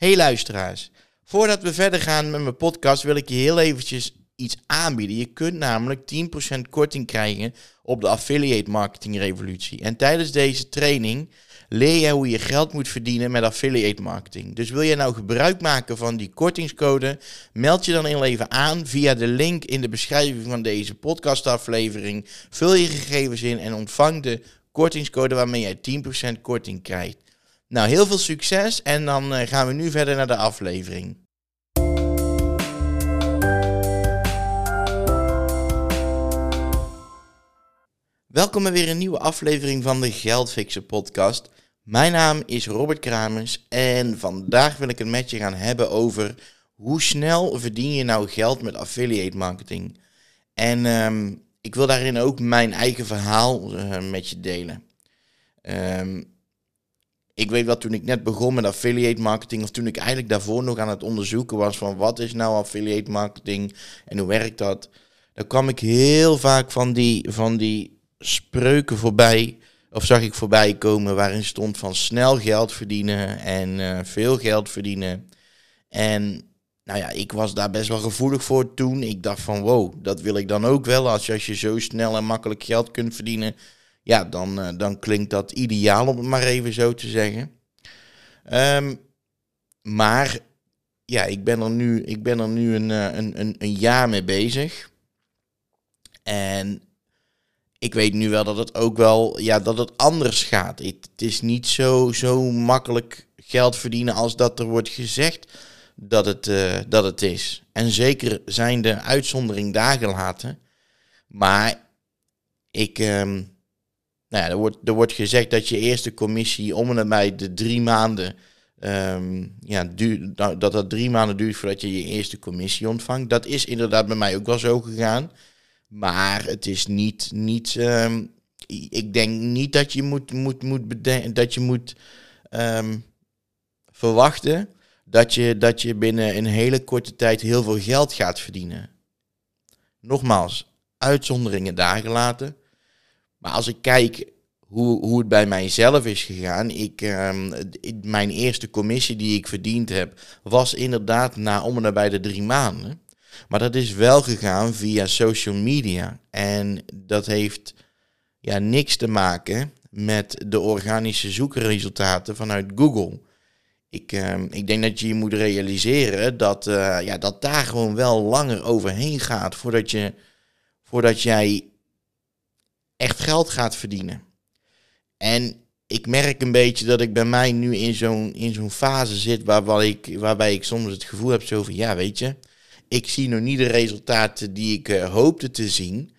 Hey luisteraars, voordat we verder gaan met mijn podcast wil ik je heel eventjes iets aanbieden. Je kunt namelijk 10% korting krijgen op de affiliate marketing revolutie. En tijdens deze training leer je hoe je geld moet verdienen met affiliate marketing. Dus wil je nou gebruik maken van die kortingscode, meld je dan even aan via de link in de beschrijving van deze podcastaflevering. Vul je gegevens in en ontvang de kortingscode waarmee jij 10% korting krijgt. Nou, heel veel succes en dan eh, gaan we nu verder naar de aflevering. Welkom bij weer een nieuwe aflevering van de Geldfixer podcast. Mijn naam is Robert Kramers en vandaag wil ik het met je gaan hebben over hoe snel verdien je nou geld met affiliate marketing. En ehm, ik wil daarin ook mijn eigen verhaal uh, met je delen. Um, ik weet wat toen ik net begon met affiliate marketing, of toen ik eigenlijk daarvoor nog aan het onderzoeken was van wat is nou affiliate marketing en hoe werkt dat, dan kwam ik heel vaak van die, van die spreuken voorbij, of zag ik voorbij komen waarin stond van snel geld verdienen en uh, veel geld verdienen. En nou ja, ik was daar best wel gevoelig voor toen. Ik dacht van wow, dat wil ik dan ook wel. Als je, als je zo snel en makkelijk geld kunt verdienen, ja, dan, uh, dan klinkt dat ideaal, om het maar even zo te zeggen. Um, maar ja, ik ben er nu, ik ben er nu een, een, een, een jaar mee bezig. En ik weet nu wel dat het ook wel, ja, dat het anders gaat. Het, is niet zo, zo makkelijk geld verdienen als dat er wordt gezegd dat het, uh, dat het is. En zeker zijn de uitzondering daar gelaten. Maar ik, um, nou ja, er wordt, er wordt gezegd dat je eerste commissie om en bij de drie maanden, um, ja, duur, dat dat drie maanden duurt voordat je je eerste commissie ontvangt. Dat is inderdaad bij mij ook wel zo gegaan. Maar het is niet, niet um, ik denk niet dat je moet, moet, moet bedenken, dat je moet um, verwachten dat je, dat je binnen een hele korte tijd heel veel geld gaat verdienen. Nogmaals, uitzonderingen daar gelaten. Maar als ik kijk hoe, hoe het bij mijzelf is gegaan. Ik, um, mijn eerste commissie die ik verdiend heb, was inderdaad na om en nabij de drie maanden. Maar dat is wel gegaan via social media. En dat heeft ja, niks te maken met de organische zoekresultaten vanuit Google. Ik, uh, ik denk dat je je moet realiseren dat, uh, ja, dat daar gewoon wel langer overheen gaat voordat, je, voordat jij echt geld gaat verdienen. En ik merk een beetje dat ik bij mij nu in zo'n, in zo'n fase zit waarbij ik, waarbij ik soms het gevoel heb zo van, ja weet je, ik zie nog niet de resultaten die ik uh, hoopte te zien.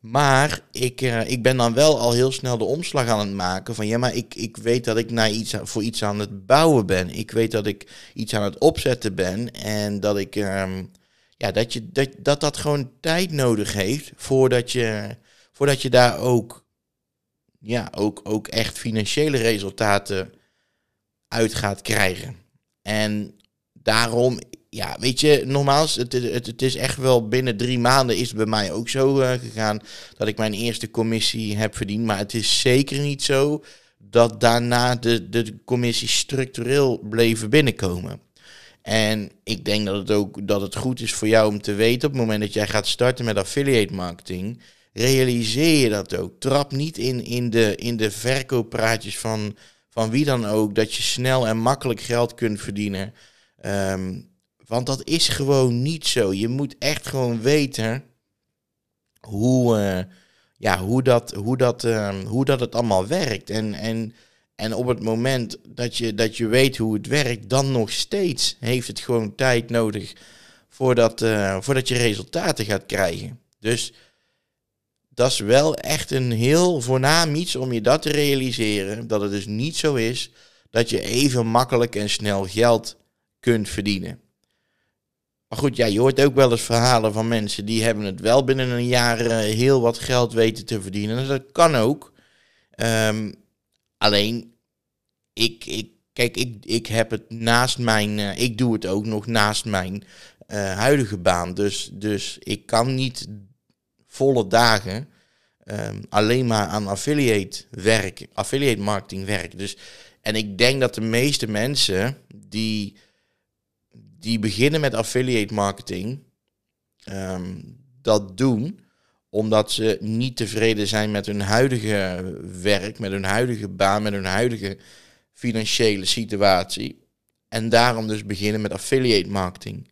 Maar ik, uh, ik ben dan wel al heel snel de omslag aan het maken van ja, maar ik, ik weet dat ik naar iets, voor iets aan het bouwen ben. Ik weet dat ik iets aan het opzetten ben en dat ik um, ja, dat, je, dat, dat dat gewoon tijd nodig heeft voordat je, voordat je daar ook, ja, ook, ook echt financiële resultaten uit gaat krijgen. En daarom, ja, weet je, nogmaals, het, het, het is echt wel binnen drie maanden is het bij mij ook zo uh, gegaan dat ik mijn eerste commissie heb verdiend. Maar het is zeker niet zo dat daarna de, de commissie structureel bleven binnenkomen. En ik denk dat het ook dat het goed is voor jou om te weten op het moment dat jij gaat starten met affiliate marketing realiseer je dat ook. Trap niet in, in, de, in de verkooppraatjes van, van wie dan ook, dat je snel en makkelijk geld kunt verdienen. Um, want dat is gewoon niet zo. Je moet echt gewoon weten hoe, uh, ja, hoe, dat, hoe, dat, uh, hoe dat het allemaal werkt. En, en, en op het moment dat je, dat je weet hoe het werkt, dan nog steeds heeft het gewoon tijd nodig voordat, uh, voordat je resultaten gaat krijgen. Dus dat is wel echt een heel voornaam iets om je dat te realiseren. Dat het dus niet zo is dat je even makkelijk en snel geld kunt verdienen. Maar goed, ja, je hoort ook wel eens verhalen van mensen die hebben het wel binnen een jaar uh, heel wat geld weten te verdienen. Dat kan ook. Um, alleen, ik, ik, kijk, ik, ik heb het naast mijn, uh, ik doe het ook nog naast mijn uh, huidige baan. Dus, dus ik kan niet volle dagen um, alleen maar aan affiliate werk, affiliate marketing werken. Dus, en ik denk dat de meeste mensen die die beginnen met affiliate marketing, ehm, dat doen omdat ze niet tevreden zijn met hun huidige werk, met hun huidige baan, met hun huidige financiële situatie. En daarom dus beginnen met affiliate marketing.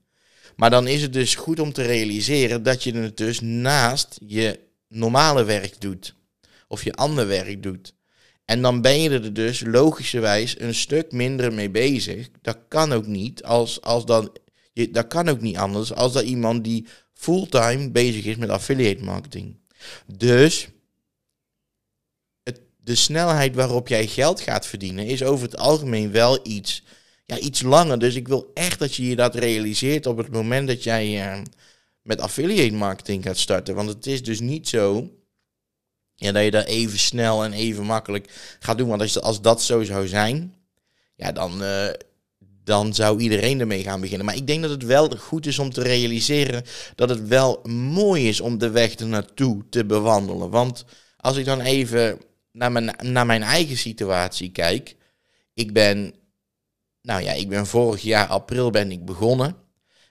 Maar dan is het dus goed om te realiseren dat je het dus naast je normale werk doet. Of je ander werk doet. En dan ben je er dus logischerwijs een stuk minder mee bezig. Dat kan ook niet als, als dan, je, dat kan ook niet anders als dat iemand die fulltime bezig is met affiliate marketing. Dus het, de snelheid waarop jij geld gaat verdienen is over het algemeen wel iets, ja, iets langer. Dus ik wil echt dat je je dat realiseert op het moment dat jij uh, met affiliate marketing gaat starten. Want het is dus niet zo ja, dat je dat even snel en even makkelijk gaat doen. Want als, dat zo zou zijn, ja, dan, uh, dan zou iedereen ermee gaan beginnen. Maar ik denk dat het wel goed is om te realiseren dat het wel mooi is om de weg ernaartoe te bewandelen. Want als ik dan even naar mijn, naar mijn eigen situatie kijk. Ik ben, nou ja, ik ben vorig jaar april ben ik begonnen.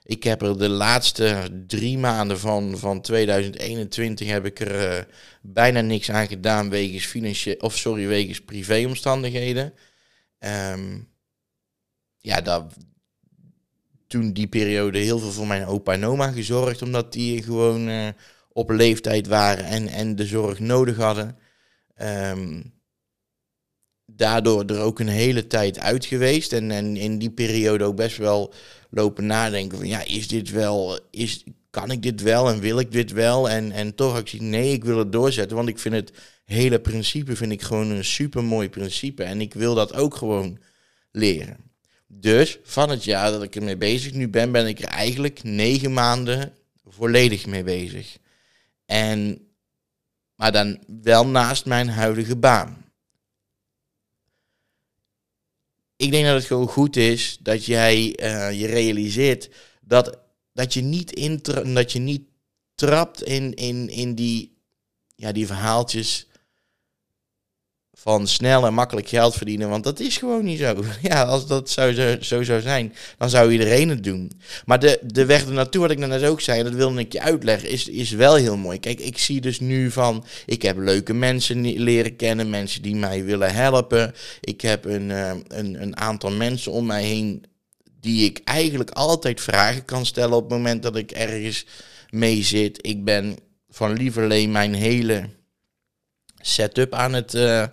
Ik heb er de laatste drie maanden van, van 2021 heb ik er uh, bijna niks aan gedaan wegens financiële, of sorry, wegens privéomstandigheden. Um, ja, dat, toen die periode heel veel voor mijn opa en oma gezorgd, omdat die gewoon uh, op leeftijd waren en, en de zorg nodig hadden. Um, daardoor er ook een hele tijd uit geweest. En, en in die periode ook best wel lopen nadenken van ja, is dit wel, is, kan ik dit wel en wil ik dit wel? En, en toch heb ik gezien, nee, ik wil het doorzetten, want ik vind het hele principe vind ik gewoon een super mooi principe. En ik wil dat ook gewoon leren. Dus van het jaar dat ik ermee bezig nu ben, ben ik er eigenlijk negen maanden volledig mee bezig. En, maar dan wel naast mijn huidige baan. Ik denk dat het gewoon goed is dat jij uh, je realiseert dat, dat, je niet in, dat je niet trapt in, in, in die, ja, die verhaaltjes van snel en makkelijk geld verdienen. Want dat is gewoon niet zo. Ja, als dat zou, zo, zo zou zijn, dan zou iedereen het doen. Maar de, de weg ernaartoe, wat ik net ook zei, dat wilde ik je uitleggen, is, is wel heel mooi. Kijk, ik zie dus nu van, ik heb leuke mensen leren kennen, mensen die mij willen helpen. Ik heb een, uh, een, een aantal mensen om mij heen die ik eigenlijk altijd vragen kan stellen op het moment dat ik ergens mee zit. Ik ben van lieverlee mijn hele setup aan het... Uh,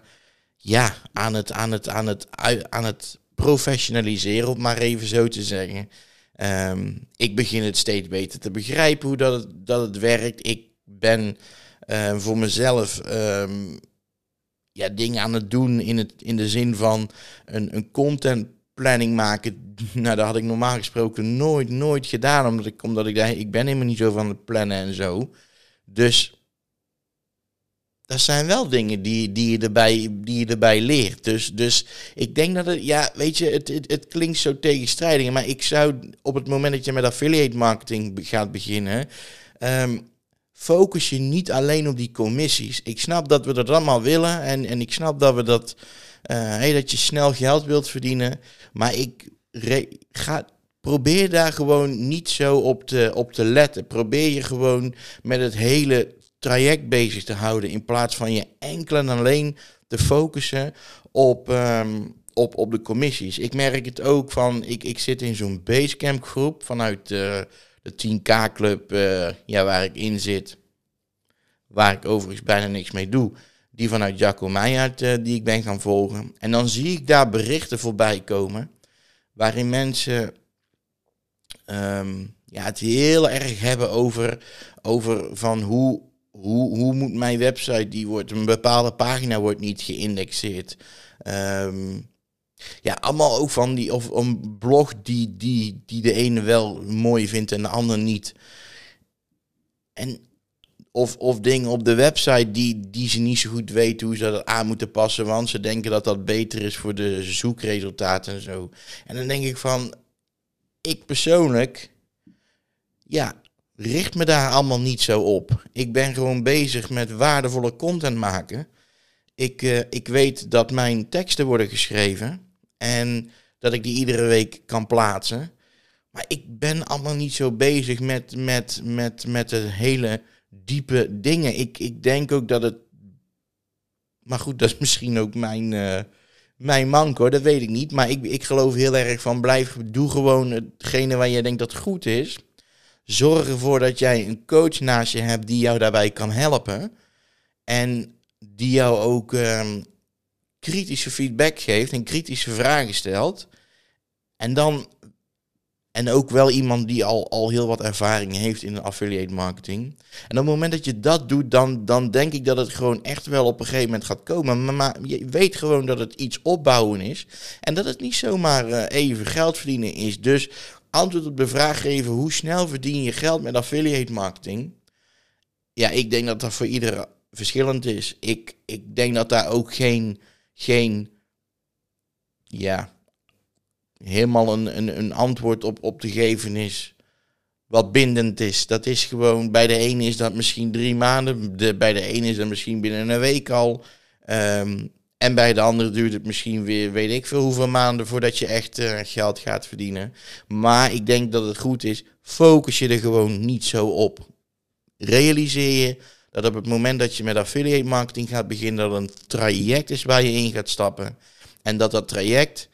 ja, aan het, aan het, aan het, aan het professionaliseren, om maar even zo te zeggen. Um, ik begin het steeds beter te begrijpen hoe dat het, dat het werkt. Ik ben uh, voor mezelf um, ja, dingen aan het doen in, het, in de zin van een, een content planning maken. Nou, dat had ik normaal gesproken nooit, nooit gedaan. Omdat ik, omdat ik, ik ben helemaal niet zo van het plannen en zo. Dus dat zijn wel dingen die, die, je erbij, die je erbij leert. Dus, dus ik denk dat het, ja, weet je, het, het, klinkt zo tegenstrijdig. Maar ik zou op het moment dat je met affiliate marketing gaat beginnen, um, focus je niet alleen op die commissies. Ik snap dat we dat allemaal willen en, en ik snap dat we dat, uh, hey, dat je snel geld wilt verdienen. Maar ik ga, probeer daar gewoon niet zo op te, op te letten. Probeer je gewoon met het hele traject bezig te houden. In plaats van je enkel en alleen te focussen op, um, op, op de commissies. Ik merk het ook van, ik, ik zit in zo'n basecamp groep vanuit uh, de 10K club uh, ja, waar ik in zit. Waar ik overigens bijna niks mee doe. Die vanuit Jacco Meijert uh, die ik ben gaan volgen. En dan zie ik daar berichten voorbij komen. Waarin mensen um, ja, het heel erg hebben over, over van hoe hoe, hoe moet mijn website, die wordt, een bepaalde pagina wordt niet geïndexeerd. Um, ja, allemaal ook van die, of een blog die, die, die de ene wel mooi vindt en de ander niet. En of, of dingen op de website die, die ze niet zo goed weten hoe ze dat aan moeten passen, want ze denken dat dat beter is voor de zoekresultaten en zo. En dan denk ik van, ik persoonlijk, ja, richt me daar allemaal niet zo op. Ik ben gewoon bezig met waardevolle content maken. Ik, uh, ik weet dat mijn teksten worden geschreven en dat ik die iedere week kan plaatsen. Maar ik ben allemaal niet zo bezig met, met, met, met de hele diepe dingen. Ik, ik denk ook dat het. Maar goed, dat is misschien ook mijn, uh, mijn manko, dat weet ik niet. Maar ik, ik geloof heel erg van blijf, doe gewoon hetgene waar je denkt dat goed is. Zorg ervoor dat jij een coach naast je hebt die jou daarbij kan helpen. En die jou ook um, kritische feedback geeft en kritische vragen stelt. En dan. En ook wel iemand die al, al heel wat ervaring heeft in de affiliate marketing. En op het moment dat je dat doet, dan, dan denk ik dat het gewoon echt wel op een gegeven moment gaat komen. Maar, maar je weet gewoon dat het iets opbouwen is. En dat het niet zomaar uh, even geld verdienen is. Dus antwoord op de vraag geven: hoe snel verdien je geld met affiliate marketing? Ja, ik denk dat dat voor iedereen verschillend is. Ik, ik denk dat daar ook geen, geen ja, helemaal een, een, een antwoord op, op te geven is wat bindend is. Dat is gewoon, bij de ene is dat misschien drie maanden, de, bij de ene is dat misschien binnen een week al. Um, en bij de andere duurt het misschien weer, weet ik veel hoeveel maanden voordat je echt uh, geld gaat verdienen. Maar ik denk dat het goed is, focus je er gewoon niet zo op. Realiseer je dat op het moment dat je met affiliate marketing gaat beginnen, dat een traject is waar je in gaat stappen. En dat dat traject,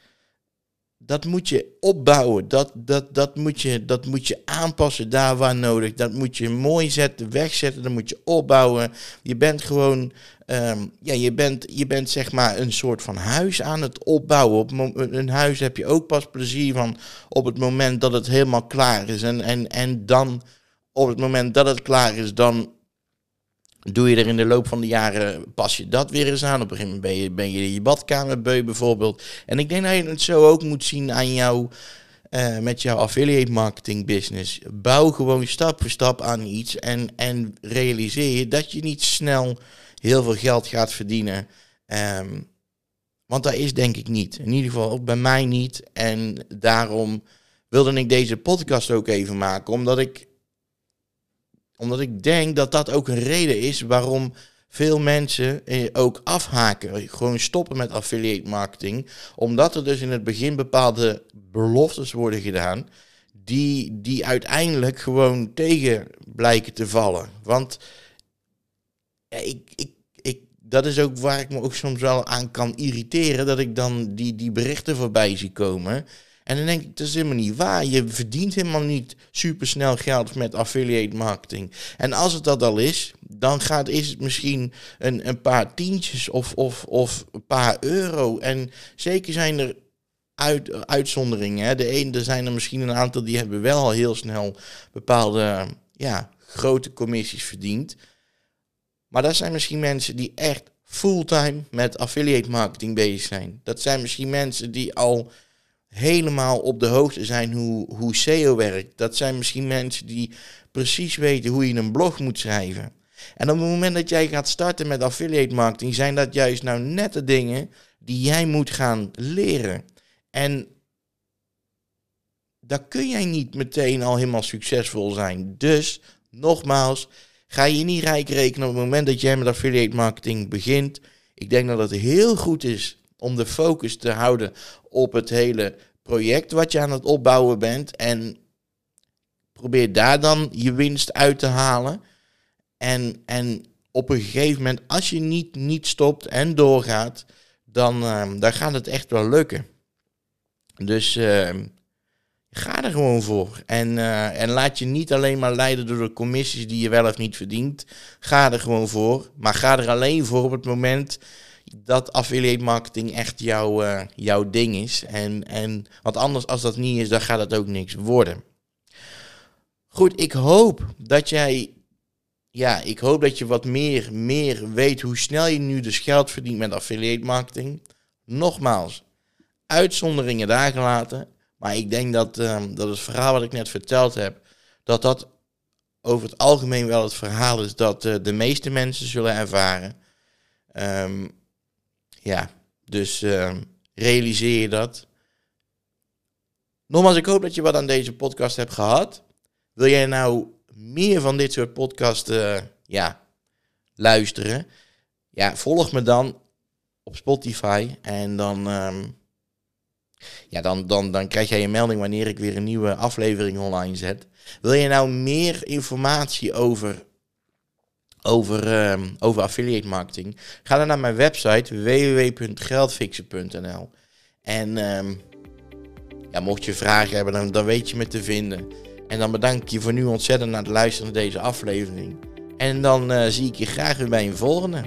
dat moet je opbouwen. Dat, dat, dat, moet je, dat moet je aanpassen daar waar nodig. Dat moet je mooi zetten, wegzetten. Dat moet je opbouwen. Je bent gewoon, um, ja, je bent, je bent zeg maar een soort van huis aan het opbouwen. Op een huis heb je ook pas plezier van op het moment dat het helemaal klaar is. En, en, en dan, op het moment dat het klaar is, dan doe je er in de loop van de jaren, pas je dat weer eens aan. Op een gegeven moment ben je, ben je je badkamerbeu bijvoorbeeld. En ik denk dat je het zo ook moet zien aan jou, uh, met jouw affiliate marketing business. Bouw gewoon stap voor stap aan iets en, en realiseer je dat je niet snel heel veel geld gaat verdienen. Um, want dat is denk ik niet. In ieder geval ook bij mij niet. En daarom wilde ik deze podcast ook even maken. Omdat ik omdat ik denk dat dat ook een reden is waarom veel mensen eh, ook afhaken. Gewoon stoppen met affiliate marketing. Omdat er dus in het begin bepaalde beloftes worden gedaan. Die, die uiteindelijk gewoon tegen blijken te vallen. Want ik, ik, ik, dat is ook waar ik me ook soms wel aan kan irriteren. Dat ik dan die, die berichten voorbij zie komen. En dan denk ik, dat is helemaal niet waar. Je verdient helemaal niet supersnel geld met affiliate marketing. En als het dat al is, dan gaat, is het misschien een, een paar tientjes of, of, of een paar euro. En zeker zijn er uit, uitzonderingen. Hè. De ene, er zijn er misschien een aantal die hebben wel al heel snel bepaalde ja, grote commissies verdiend. Maar dat zijn misschien mensen die echt fulltime met affiliate marketing bezig zijn. Dat zijn misschien mensen die al helemaal op de hoogte zijn hoe, hoe SEO werkt. Dat zijn misschien mensen die precies weten hoe je een blog moet schrijven. En op het moment dat jij gaat starten met affiliate marketing, zijn dat juist nou net de dingen die jij moet gaan leren. En daar kun jij niet meteen al helemaal succesvol zijn. Dus, nogmaals, ga je niet rijk rekenen op het moment dat jij met affiliate marketing begint. Ik denk dat het heel goed is om de focus te houden op het hele project wat je aan het opbouwen bent. En probeer daar dan je winst uit te halen. En, en op een gegeven moment, als je niet, niet stopt en doorgaat, dan, uh, dan gaat het echt wel lukken. Dus uh, ga er gewoon voor. En, uh, en laat je niet alleen maar leiden door de commissies die je wel of niet verdient. Ga er gewoon voor. Maar ga er alleen voor op het moment dat affiliate marketing echt jouw, uh, jouw ding is. En, en, want anders, als dat niet is, dan gaat het ook niks worden. Goed, ik hoop dat jij. Ja, ik hoop dat je wat meer, meer weet hoe snel je nu dus geld verdient met affiliate marketing. Nogmaals, uitzonderingen daar gelaten. Maar ik denk dat, um, dat het verhaal wat ik net verteld heb, dat dat over het algemeen wel het verhaal is dat uh, de meeste mensen zullen ervaren. Um, ja, dus uh, realiseer je dat. Nogmaals, ik hoop dat je wat aan deze podcast hebt gehad. Wil jij nou meer van dit soort podcasten uh, ja, luisteren? Ja, volg me dan op Spotify en dan um, ja, dan, dan, dan krijg jij een melding wanneer ik weer een nieuwe aflevering online zet. Wil je nou meer informatie over, over, ehm, over affiliate marketing? Ga dan naar mijn website www.geldfixen.nl. En ehm, ja, mocht je vragen hebben, dan, dan weet je me te vinden. En dan bedank ik je voor nu ontzettend naar het luisteren naar deze aflevering. En dan eh, zie ik je graag weer bij een volgende.